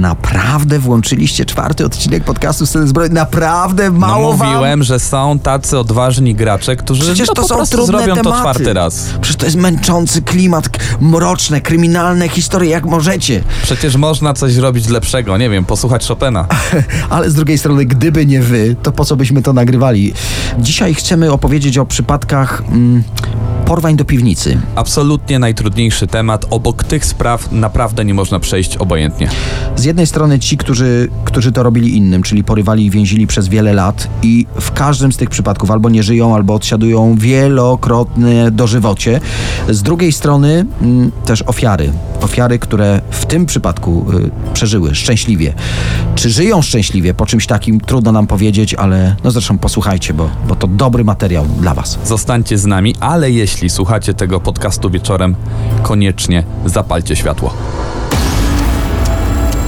Naprawdę włączyliście czwarty odcinek podcastu Sceny Zbrojnej? Naprawdę mało no wam? mówiłem, że są tacy odważni gracze, którzy Przecież no, to są trudne zrobią tematy. to czwarty raz. Przecież to jest męczący klimat, mroczne, kryminalne historie, jak możecie. Przecież można coś zrobić lepszego, nie wiem, posłuchać Chopina. Ale z drugiej strony, gdyby nie wy, to po co byśmy to nagrywali? Dzisiaj chcemy opowiedzieć o przypadkach mm, porwań do piwnicy. Absolutnie najtrudniejszy temat. Obok tych spraw naprawdę nie można przejść obojętnie. Z jednej strony ci, którzy, którzy to robili innym, czyli porywali i więzili przez wiele lat i w każdym z tych przypadków albo nie żyją, albo odsiadują wielokrotne dożywocie. Z drugiej strony mm, też ofiary. Ofiary, które w tym przypadku y, przeżyły szczęśliwie. Czy żyją szczęśliwie po czymś takim, trudno nam powiedzieć, ale no zresztą posłuchajcie, bo, bo to dobry materiał dla was. Zostańcie z nami, ale jeśli słuchacie tego podcastu wieczorem, koniecznie zapalcie światło.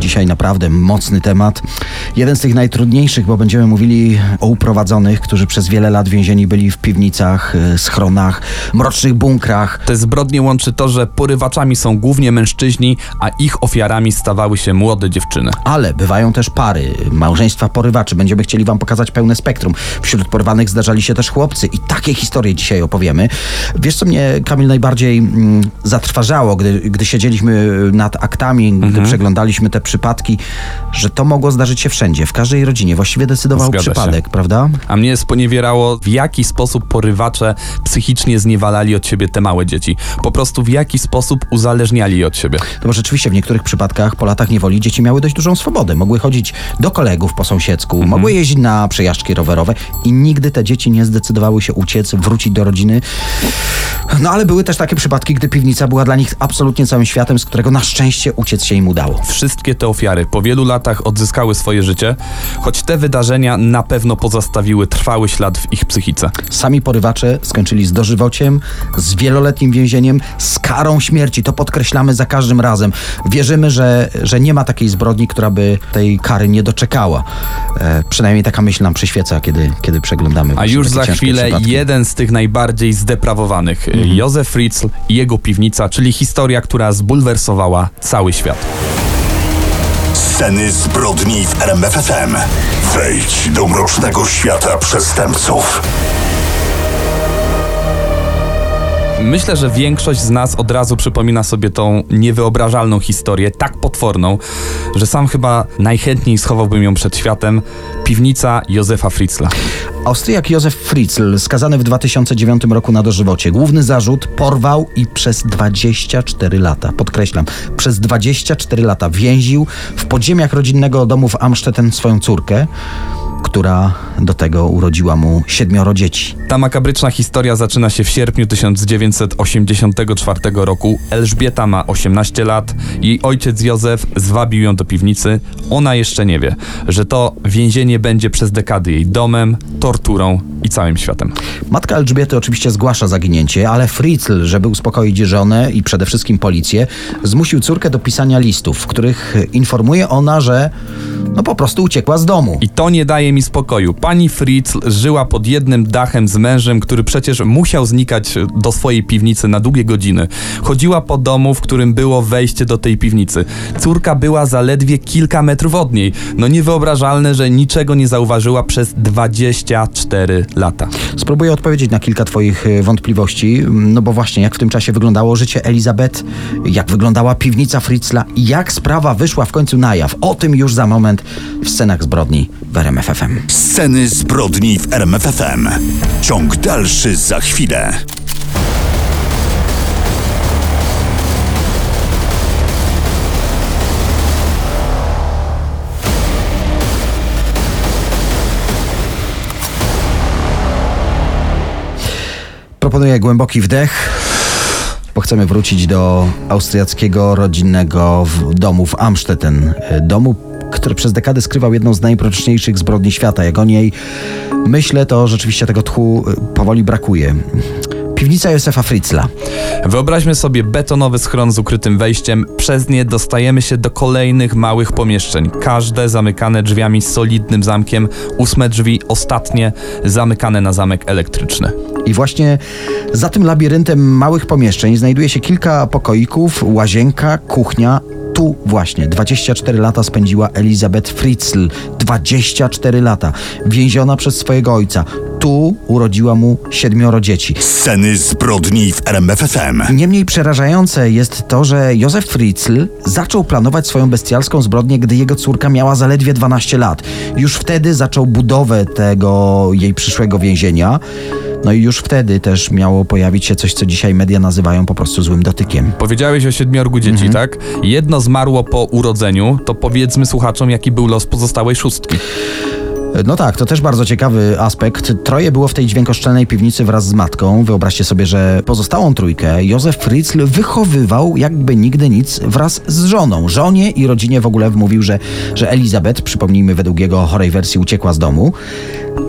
Dzisiaj naprawdę mocny temat. Jeden z tych najtrudniejszych, bo będziemy mówili o uprowadzonych, którzy przez wiele lat więzieni byli w piwnicach, y, schronach, mrocznych bunkrach. Te zbrodnie łączy to, że porywaczami są głównie mężczyźni, a ich ofiarami stawały się młode dziewczyny. Ale bywają też pary, małżeństwa porywaczy. Będziemy chcieli Wam pokazać pełne spektrum. Wśród porwanych zdarzali się też chłopcy i takie historie dzisiaj opowiemy. Wiesz, co mnie, Kamil, najbardziej mm, zatrważało, gdy, gdy siedzieliśmy nad aktami, gdy Mhm. przeglądaliśmy te przypadki, że to mogło zdarzyć się wszędzie, w każdej rodzinie. Właściwie decydował Zgadza się. przypadek, prawda? A mnie sponiewierało, w jaki sposób porywacze psychicznie zniewalali od siebie te małe dzieci. Po prostu w jaki sposób uzależniali je od siebie. No bo rzeczywiście w niektórych przypadkach po latach niewoli dzieci miały dość dużą swobodę. Mogły chodzić do kolegów po sąsiedzku, Mhm. mogły jeździć na przejażdżki rowerowe i nigdy te dzieci nie zdecydowały się uciec, wrócić do rodziny. No ale były też takie przypadki, gdy piwnica była dla nich absolutnie całym światem, z którego na szczęście uciec się im udało. Wszystkie te ofiary po wielu latach odzyskały swoje życie, choć te wydarzenia na pewno pozostawiły trwały ślad w ich psychice. Sami porywacze skończyli z dożywociem, z wieloletnim więzieniem, z karą śmierci. To podkreślamy za każdym razem. Wierzymy, że, że nie ma takiej zbrodni, która by tej kary nie doczekała. E, przynajmniej taka myśl nam przyświeca, kiedy, kiedy przeglądamy. A już za chwilę przypadki. jeden z tych najbardziej zdeprawowanych, Józef Fritzl i jego piwnica, czyli historia, która zbulwersowała cały świat. Sceny zbrodni w RMFFM. Wejdź do mrocznego świata przestępców. Myślę, że większość z nas od razu przypomina sobie tą niewyobrażalną historię, tak potworną, że sam chyba najchętniej schowałbym ją przed światem. Piwnica Józefa Fritzla. Austriak Józef Fritzl, skazany w 2009 roku na dożywocie. Główny zarzut porwał i przez 24 lata, podkreślam, przez 24 lata więził w podziemiach rodzinnego domu w Amstetten swoją córkę, która do tego urodziła mu siedmioro dzieci. Ta makabryczna historia zaczyna się w sierpniu 1984 roku. Elżbieta ma 18 lat, jej ojciec Józef zwabił ją do piwnicy. Ona jeszcze nie wie, że to więzienie będzie przez dekady jej domem, torturą i całym światem. Matka Elżbiety oczywiście zgłasza zaginięcie, ale Fritzl, żeby uspokoić żonę i przede wszystkim policję, zmusił córkę do pisania listów, w których informuje ona, że no po prostu uciekła z domu. I to nie daje mi spokoju. Pani Fritzl żyła pod jednym dachem z mężem, który przecież musiał znikać do swojej piwnicy na długie godziny. Chodziła po domu, w którym było wejście do tej piwnicy. Córka była zaledwie kilka metrów od niej. No niewyobrażalne, że niczego nie zauważyła przez 24 lata. Spróbuję odpowiedzieć na kilka Twoich y, wątpliwości, no bo właśnie jak w tym czasie wyglądało życie Elizabeth, jak wyglądała piwnica Fritzla i jak sprawa wyszła w końcu na jaw. O tym już za moment w scenach zbrodni w RMF FM. Sceny zbrodni w RMFFM. Ciąg dalszy za chwilę. Proponuję głęboki wdech, bo chcemy wrócić do austriackiego rodzinnego w- domu w Amstetten. Domu, który przez dekady skrywał jedną z najmroczniejszych zbrodni świata. Jak o niej myślę, to rzeczywiście tego tchu y, powoli brakuje. Piwnica Józefa Fritzla. Wyobraźmy sobie betonowy schron z ukrytym wejściem. Przez nie dostajemy się do kolejnych małych pomieszczeń. Każde zamykane drzwiami z solidnym zamkiem. Ósme drzwi, ostatnie, zamykane na zamek elektryczny. I właśnie za tym labiryntem małych pomieszczeń znajduje się kilka pokoików, łazienka, kuchnia. Tu właśnie 24 lata spędziła Elizabeth Fritzl. 24 lata. Więziona przez swojego ojca. Tu urodziła mu siedmioro dzieci. Sceny zbrodni w RMFFM. Niemniej przerażające jest to, że Józef Fritzl zaczął planować swoją bestialską zbrodnię, gdy jego córka miała zaledwie 12 lat. Już wtedy zaczął budowę tego jej przyszłego więzienia. No i już wtedy też miało pojawić się coś, co dzisiaj media nazywają po prostu złym dotykiem. Powiedziałeś o siedmiorgu dzieci, tak? Jedno zmarło po urodzeniu, to powiedzmy słuchaczom, jaki był los pozostałej szóstki. No tak, to też bardzo ciekawy aspekt. Troje było w tej dźwiękoszczelnej piwnicy wraz z matką. Wyobraźcie sobie, że pozostałą trójkę Józef Fritzl wychowywał jakby nigdy nic wraz z żoną. Żonie i rodzinie w ogóle wmówił, że, że Elizabeth, przypomnijmy według jego chorej wersji, uciekła z domu.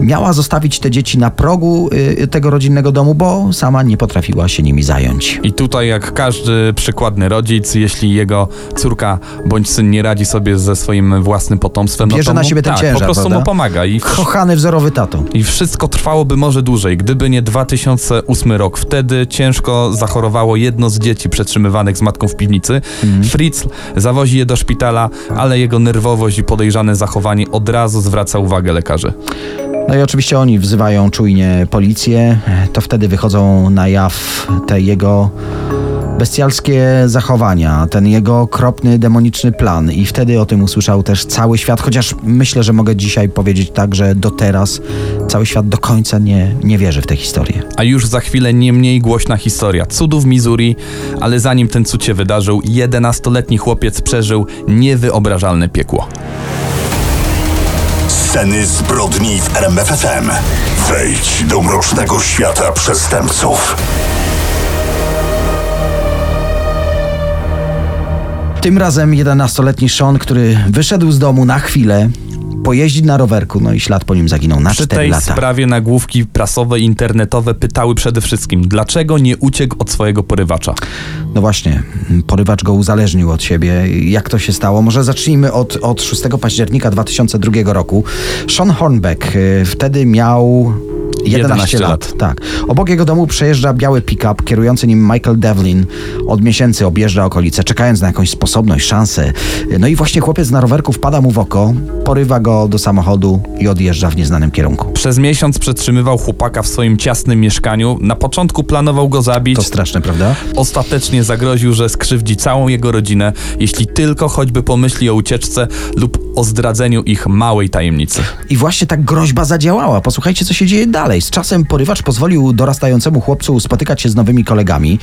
Miała zostawić te dzieci na progu y, tego rodzinnego domu, bo sama nie potrafiła się nimi zająć. I tutaj, jak każdy przykładny rodzic, jeśli jego córka bądź syn nie radzi sobie ze swoim własnym potomstwem, Bierze no to na mu, siebie ten tak, ciężar, po prostu prawda? mu pomaga. I, Kochany wzorowy tato. I wszystko trwałoby może dłużej, gdyby nie 2008 rok. Wtedy ciężko zachorowało jedno z dzieci przetrzymywanych z matką w piwnicy. Fritz zawozi je do szpitala, ale jego nerwowość i podejrzane zachowanie od razu zwraca uwagę lekarzy. No i oczywiście oni wzywają czujnie policję. To wtedy wychodzą na jaw te jego bestialskie zachowania, ten jego okropny, demoniczny plan. I wtedy o tym usłyszał też cały świat, chociaż myślę, że mogę dzisiaj powiedzieć tak, że do teraz cały świat do końca nie, nie wierzy w tę historię. A już za chwilę nie mniej głośna historia cudów Missouri, ale zanim ten cud się wydarzył, 11-letni chłopiec przeżył niewyobrażalne piekło. Sceny zbrodni w RMFFM. Wejdź do mrocznego świata przestępców. Tym razem 11-letni Sean, który wyszedł z domu na chwilę, pojeździć na rowerku, no i ślad po nim zaginął na Przy 4 tej lata. sprawie nagłówki prasowe internetowe pytały przede wszystkim, dlaczego nie uciekł od swojego porywacza. No właśnie, porywacz go uzależnił od siebie. Jak to się stało? Może zacznijmy od, od 6 października 2002 roku. Sean Hornbeck y, wtedy miał 11, 11 lat. lat. Tak. Obok jego domu przejeżdża biały pick-up, kierujący nim Michael Devlin. Od miesięcy objeżdża okolice, czekając na jakąś sposobność, szansę. No i właśnie chłopiec na rowerku wpada mu w oko, porywa go do samochodu i odjeżdża w nieznanym kierunku. Przez miesiąc przetrzymywał chłopaka w swoim ciasnym mieszkaniu. Na początku planował go zabić. To straszne, prawda? Ostatecznie zagroził, że skrzywdzi całą jego rodzinę, jeśli tylko choćby pomyśli o ucieczce lub o zdradzeniu ich małej tajemnicy. I właśnie ta groźba zadziałała. Posłuchajcie, co się dzieje dalej. Z czasem porywacz pozwolił dorastającemu chłopcu spotykać się z nowymi kolegami,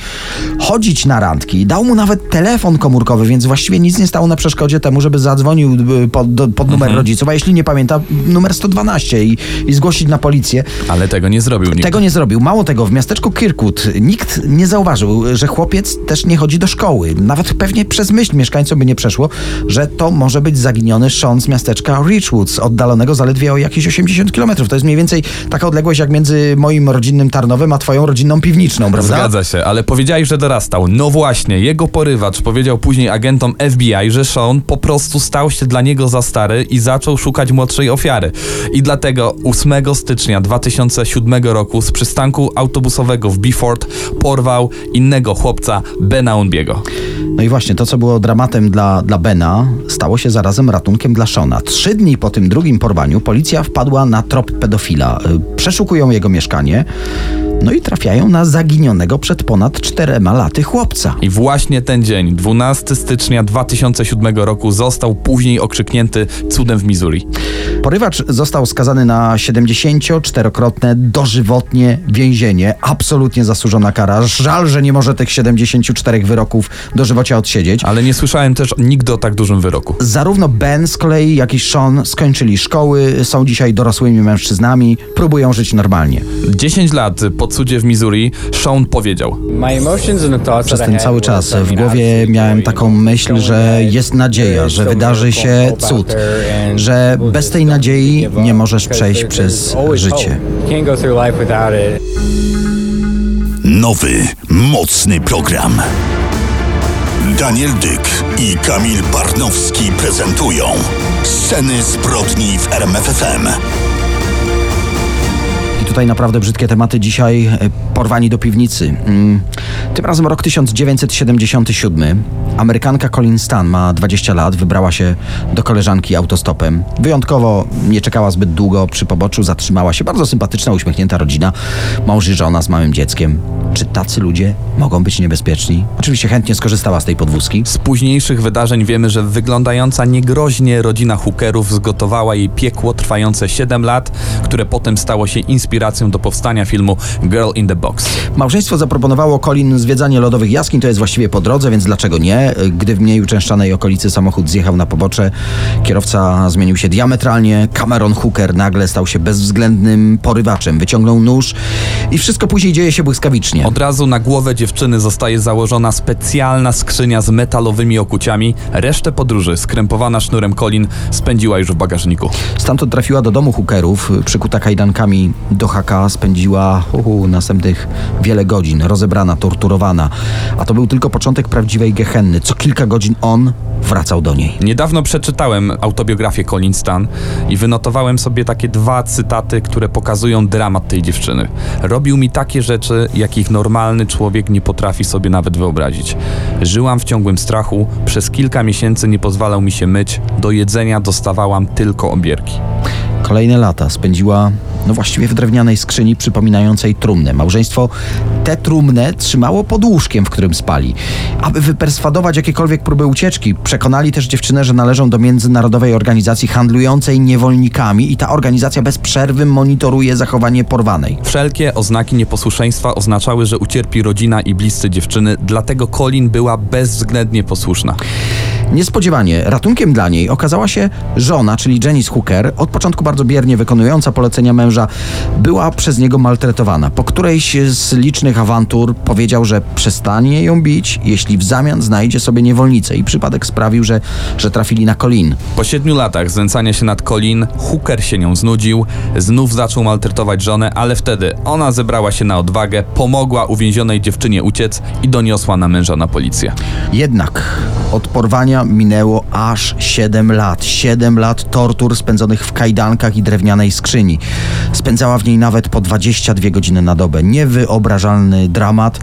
chodzić na randki, dał mu nawet telefon komórkowy, więc właściwie nic nie stało na przeszkodzie temu, żeby zadzwonił y, pod, do, pod numer rodziców, a jeśli nie pamięta, numer 112 i, i zgłosić na policję. Ale tego nie zrobił nikt. Tego nie zrobił. Mało tego, w miasteczku Kirkwood nikt nie zauważył, że chłopiec też nie chodzi do szkoły. Nawet pewnie przez myśl mieszkańcom by nie przeszło, że to może być zaginiony Sean z miasteczka Richwoods, oddalonego zaledwie o jakieś 80 km. To jest mniej więcej taka odległość jak między moim rodzinnym Tarnowem, a twoją rodzinną Piwniczną, prawda? Zgadza się, ale powiedziałeś, że dorastał. No właśnie, jego porywacz powiedział później agentom FBI, że Sean po prostu stał się dla niego za stary i zaczął szukać młodszej ofiary. I dlatego 8 stycznia 2007 roku z przystanku autobusowego w Beaufort porwał innego chłopca, Bena Unbiego. No i właśnie to, co było dramatem dla, dla Bena, stało się zarazem ratunkiem dla Shona. Trzy dni po tym drugim porwaniu policja wpadła na trop pedofila. Y, Przeszukują jego mieszkanie, no i trafiają na zaginionego przed ponad czterema laty chłopca. I właśnie ten dzień, 12 stycznia 2007 roku, został później okrzyknięty cudem w Missouri. Porywacz został skazany na 74-krotne dożywotnie więzienie. Absolutnie zasłużona kara. Żal, że nie może tych 74 wyroków dożywocia odsiedzieć. Ale nie słyszałem też nigdy o tak dużym wyroku. Zarówno Ben z kolei, jak i Sean skończyli szkoły, są dzisiaj dorosłymi mężczyznami, próbują żyć normalnie. 10 lat po cudzie w Missouri Sean powiedział: Przez ten cały czas w głowie miałem taką myśl, że jest nadzieja, że wydarzy się cud, że bez tej nadziei nie możesz przejść przez życie. Nowy, mocny program. Daniel Dyk i Kamil Barnowski prezentują Sceny zbrodni w RMFFM. Tutaj naprawdę brzydkie tematy dzisiaj. e, Porwani do piwnicy. Mm, Tym razem rok 1977. Amerykanka Colin Stan ma 20 lat, wybrała się do koleżanki autostopem. Wyjątkowo nie czekała zbyt długo przy poboczu, zatrzymała się. Bardzo sympatyczna, uśmiechnięta rodzina, mąż i żona z małym dzieckiem. Czy tacy ludzie mogą być niebezpieczni? Oczywiście chętnie skorzystała z tej podwózki. Z późniejszych wydarzeń wiemy, że wyglądająca niegroźnie rodzina hookerów zgotowała jej piekło trwające 7 lat, które potem stało się inspiracją do powstania filmu Girl in the Box. Małżeństwo zaproponowało Colin zwiedzanie lodowych jaskiń, to jest właściwie po drodze, więc dlaczego nie? Gdy w mniej uczęszczanej okolicy samochód zjechał na pobocze, kierowca zmienił się diametralnie, Cameron Hooker nagle stał się bezwzględnym porywaczem, wyciągnął nóż i wszystko później dzieje się błyskawicznie. Od razu na głowę dziewczyny zostaje założona specjalna skrzynia z metalowymi okuciami. Resztę podróży, skrępowana sznurem Colin, spędziła już w bagażniku. Stamtąd trafiła do domu Hookerów, przykuta kajdankami do haka, spędziła uhu, następnych wiele godzin, rozebrana, torturowana. A to był tylko początek prawdziwej gehenny. Co kilka godzin on wracał do niej. Niedawno przeczytałem autobiografię Colin Stan i wynotowałem sobie takie dwa cytaty, które pokazują dramat tej dziewczyny. Robił mi takie rzeczy, jakich normalny człowiek nie potrafi sobie nawet wyobrazić. Żyłam w ciągłym strachu, przez kilka miesięcy nie pozwalał mi się myć, do jedzenia dostawałam tylko obierki. Kolejne lata spędziła, no właściwie w drewnianej skrzyni przypominającej trumnę. Małżeństwo tę trumnę trzymało pod łóżkiem, w którym spali. Aby wyperswadować jakiekolwiek próby ucieczki, przekonali też dziewczynę, że należą do międzynarodowej organizacji handlującej niewolnikami i ta organizacja bez przerwy monitoruje zachowanie porwanej. Wszelkie oznaki nieposłuszeństwa oznaczały, że ucierpi rodzina i bliscy dziewczyny, dlatego Colin była bezwzględnie posłuszna. Niespodziewanie ratunkiem dla niej okazała się żona, czyli Janice Hooker, od początku bardzo biernie wykonująca polecenia męża, była przez niego maltretowana. Po którejś z licznych awantur powiedział, że przestanie ją bić, jeśli w zamian znajdzie sobie niewolnicę i przypadek sprawił, że, że trafili na Colin. Po siedmiu latach znęcania się nad Colin, Hooker się nią znudził, znów zaczął maltretować żonę, ale wtedy ona zebrała się na odwagę, pomogła uwięzionej dziewczynie uciec i doniosła na męża na policję. Jednak od porwania minęło aż 7 lat. 7 lat tortur spędzonych w kajdankach i drewnianej skrzyni. Spędzała w niej nawet po 22 godziny na dobę. Niewyobrażalny dramat.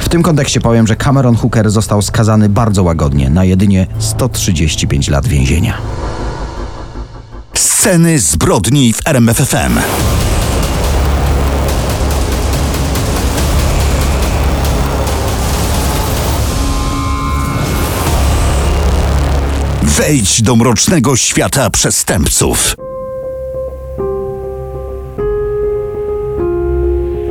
W tym kontekście powiem, że Cameron Hooker został skazany bardzo łagodnie na jedynie 135 lat więzienia. Sceny zbrodni w RMFFM. Wejdź do mrocznego świata przestępców.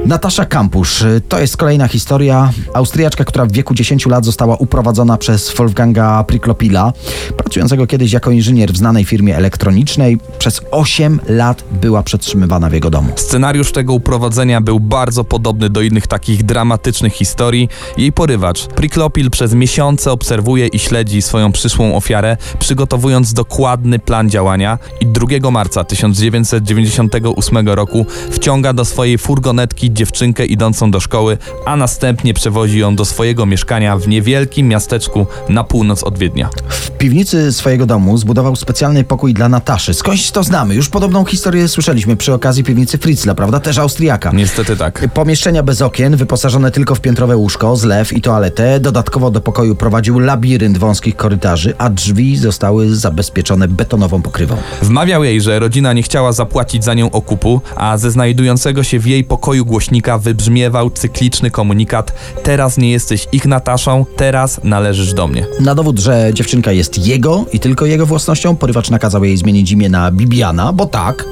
Natasza Kampusz. To jest kolejna historia. Austriaczka, która w wieku 10 lat została uprowadzona przez Wolfganga Priklopila, pracującego kiedyś jako inżynier w znanej firmie elektronicznej. Przez 8 lat była przetrzymywana w jego domu. Scenariusz tego uprowadzenia był bardzo podobny do innych takich dramatycznych historii. Jej porywacz, Priklopil, przez miesiące obserwuje i śledzi swoją przyszłą ofiarę, przygotowując dokładny plan działania i 2 marca 1998 roku wciąga do swojej furgonetki dziewczynkę idącą do szkoły, a następnie przewozi ją do swojego mieszkania w niewielkim miasteczku na północ od Wiednia. W piwnicy swojego domu zbudował specjalny pokój dla Nataszy. Skądś to znamy. Już podobną historię słyszeliśmy przy okazji piwnicy Fritzla, prawda? Też Austriaka. Niestety tak. Pomieszczenia bez okien, wyposażone tylko w piętrowe łóżko, zlew i toaletę. Dodatkowo do pokoju prowadził labirynt wąskich korytarzy, a drzwi zostały zabezpieczone betonową pokrywą. Wmawiał jej, że rodzina nie chciała zapłacić za nią okupu, a ze znajdującego się w jej pokoju głośnika wybrzmiewał cykliczny komunikat: Teraz nie jesteś ich Nataszą, teraz należysz do mnie. Na dowód, że dziewczynka jest jego i tylko jego własnością, porywacz nakazał jej zmienić imię na Bibiana, bo tak.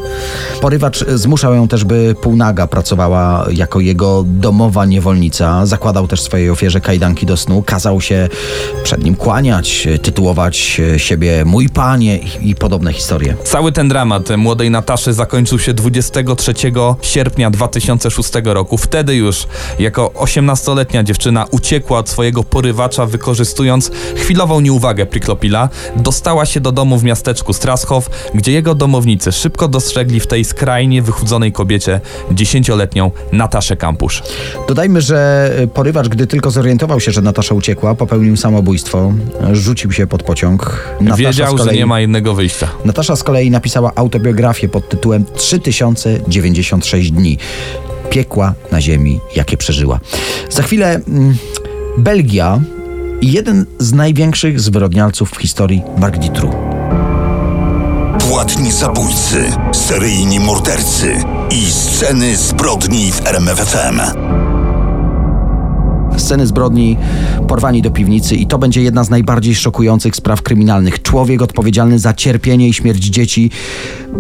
Porywacz zmuszał ją też, by półnaga pracowała jako jego domowa niewolnica. Zakładał też swojej ofierze kajdanki do snu, kazał się przed nim kłaniać, tytułować siebie mój panie i, i podobne historie. Cały ten dramat młodej Nataszy zakończył się 23 sierpnia 2006 roku. Wtedy już jako 18-letnia dziewczyna uciekła od swojego porywacza, wykorzystując chwilową nieuwagę Priklopila. Dostała się do domu w miasteczku Straschow, gdzie jego domownicy szybko dostrzegli w tej skrajnie wychudzonej kobiecie 10-letnią Nataszę Kampusz. Dodajmy, że porywacz, gdy tylko zorientował się, że Natasza uciekła, popełnił samobójstwo, rzucił się pod pociąg. Natasza Wiedział, kolei, że nie ma innego wyjścia. Natasza z kolei napisała autobiografię pod tytułem 3096 dni. Piekła na ziemi, jakie przeżyła. Za chwilę mm, Belgia i jeden z największych zwyrodnialców w historii Mark Dutroux. Płatni zabójcy, seryjni mordercy i sceny zbrodni w RMFFM. Sceny zbrodni, porwani do piwnicy i to będzie jedna z najbardziej szokujących spraw kryminalnych. Człowiek odpowiedzialny za cierpienie i śmierć dzieci.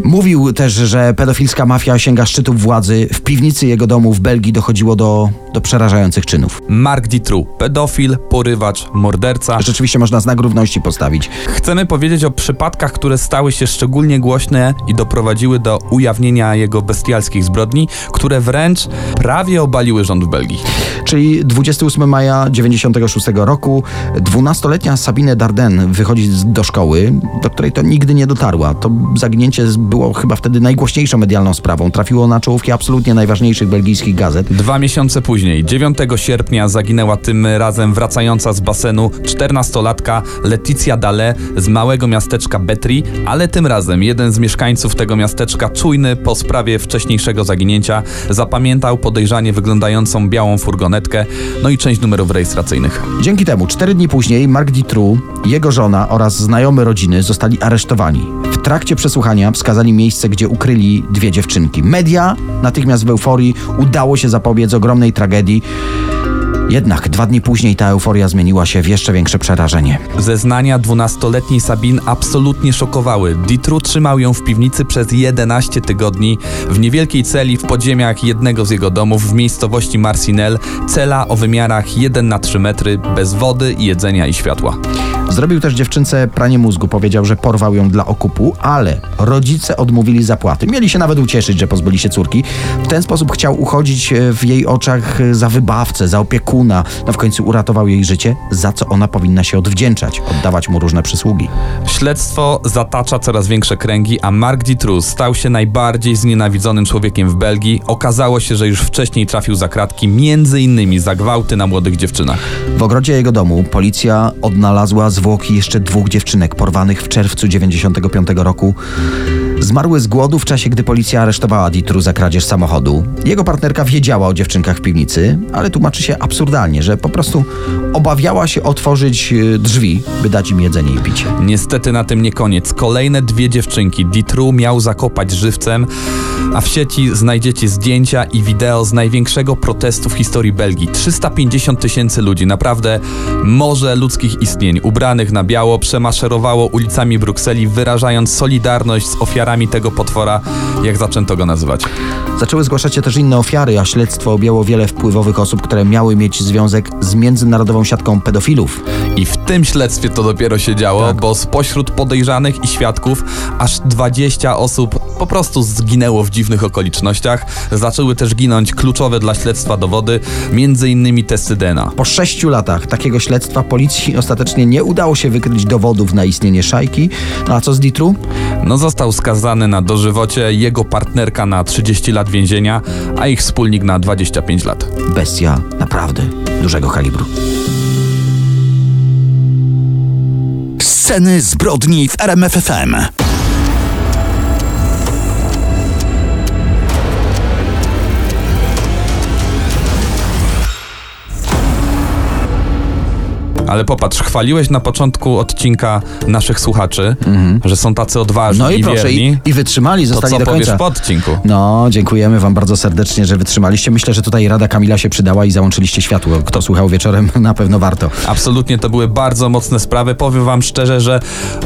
Mówił też, że pedofilska mafia sięga szczytów władzy. W piwnicy jego domu w Belgii dochodziło do, do przerażających czynów. Mark Dutroux, pedofil, porywacz, morderca. Rzeczywiście można znak równości postawić. Chcemy powiedzieć o przypadkach, które stały się szczególnie głośne i doprowadziły do ujawnienia jego bestialskich zbrodni, które wręcz prawie obaliły rząd w Belgii. Czyli 28 maja 96 roku 12-letnia Sabine Darden wychodzi do szkoły, do której to nigdy nie dotarła. To zaginięcie było chyba wtedy najgłośniejszą medialną sprawą. Trafiło na czołówki absolutnie najważniejszych belgijskich gazet. Dwa miesiące później, 9 sierpnia, zaginęła tym razem wracająca z basenu 14-latka Leticia Dale z małego miasteczka Betri, ale tym razem jeden z mieszkańców tego miasteczka, czujny po sprawie wcześniejszego zaginięcia, zapamiętał podejrzanie wyglądającą białą furgonetkę, no i część numerów rejestracyjnych. Dzięki temu, cztery dni później, Mark Dutroux, jego żona oraz znajomy rodziny zostali aresztowani. W trakcie przesłuchania wskazali miejsce, gdzie ukryli dwie dziewczynki. Media natychmiast w euforii udało się zapobiec ogromnej tragedii. Jednak dwa dni później ta euforia zmieniła się w jeszcze większe przerażenie. Zeznania 12-letniej Sabin absolutnie szokowały. Ditru trzymał ją w piwnicy przez 11 tygodni w niewielkiej celi w podziemiach jednego z jego domów w miejscowości Marcinel. Cela o wymiarach 1 na 3 metry, bez wody, jedzenia i światła. Zrobił też dziewczynce pranie mózgu. Powiedział, że porwał ją dla okupu, ale rodzice odmówili zapłaty. Mieli się nawet ucieszyć, że pozbyli się córki. W ten sposób chciał uchodzić e, w jej oczach e, za wybawcę, za opiekuna. No w końcu uratował jej życie, za co ona powinna się odwdzięczać, oddawać mu różne przysługi. Śledztwo zatacza coraz większe kręgi, a Mark Dittrus stał się najbardziej znienawidzonym człowiekiem w Belgii. Okazało się, że już wcześniej trafił za kratki, między innymi za gwałty na młodych dziewczynach. W ogrodzie jego domu policja odnalazła zwłoki jeszcze dwóch dziewczynek porwanych w czerwcu 95 roku. Zmarły z głodu w czasie, gdy policja aresztowała Ditru za kradzież samochodu. Jego partnerka wiedziała o dziewczynkach w piwnicy, ale tłumaczy się absurdalnie, że po prostu obawiała się otworzyć e, drzwi, by dać im jedzenie i picie. Niestety na tym nie koniec. Kolejne dwie dziewczynki Ditru miał zakopać żywcem, a w sieci znajdziecie zdjęcia i wideo z największego protestu w historii Belgii. 350 tysięcy ludzi, naprawdę morze ludzkich istnień, ubranych na biało, przemaszerowało ulicami Brukseli, wyrażając solidarność z ofiarami tego potwora, jak zaczęto go nazywać. Zaczęły zgłaszać się też inne ofiary, a śledztwo objęło wiele wpływowych osób, które miały mieć związek z międzynarodową siatką pedofilów. I w tym śledztwie to dopiero się działo, Tak. bo spośród podejrzanych i świadków aż 20 osób po prostu zginęło w dziwnych okolicznościach. Zaczęły też ginąć kluczowe dla śledztwa dowody, innymi testy DNA. Po sześciu latach takiego śledztwa policji ostatecznie nie udało się wykryć dowodów na istnienie szajki. No a co z Ditru? No został skazany na dożywocie, jego partnerka na 30 lat więzienia, a ich wspólnik na 25 lat. Bestia naprawdę dużego kalibru. Sceny zbrodni w RMFFM. Ale popatrz, chwaliłeś na początku odcinka naszych słuchaczy, że są tacy odważni No i i proszę, i, i wytrzymali, To zostali co do powiesz końca. po odcinku? No, dziękujemy Wam bardzo serdecznie, że wytrzymaliście. Myślę, że tutaj Rada Kamila się przydała i załączyliście światło. Kto słuchał wieczorem, na pewno warto. Absolutnie to były bardzo mocne sprawy. Powiem wam szczerze, że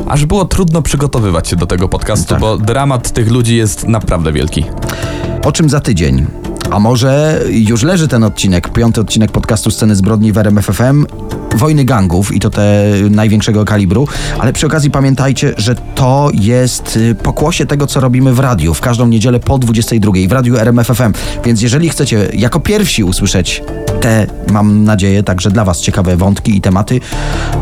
aż było trudno przygotowywać się do tego podcastu, Tak. bo dramat tych ludzi jest naprawdę wielki. O czym za tydzień? A może już leży ten odcinek, piąty odcinek podcastu Sceny Zbrodni w RMF FM, wojny gangów i to te największego kalibru, ale przy okazji pamiętajcie, że to jest y, pokłosie tego, co robimy w radiu, w każdą niedzielę po 22 w radiu RMF FM. Więc jeżeli chcecie jako pierwsi usłyszeć te, mam nadzieję, także dla Was ciekawe wątki i tematy,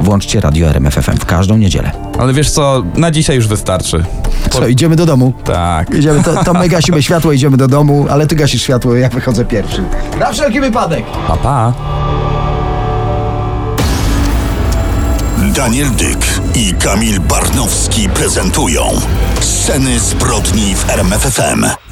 włączcie radio RMF FM w każdą niedzielę. Ale wiesz co, na dzisiaj już wystarczy. Co, idziemy do domu? Tak. Idziemy, to, to my gasimy światło, idziemy do domu, ale ty gasisz światło, ja wychodzę pierwszy. Na wszelki wypadek! Pa, pa. Daniel Dyk i Kamil Barnowski prezentują Sceny zbrodni w RMFFM.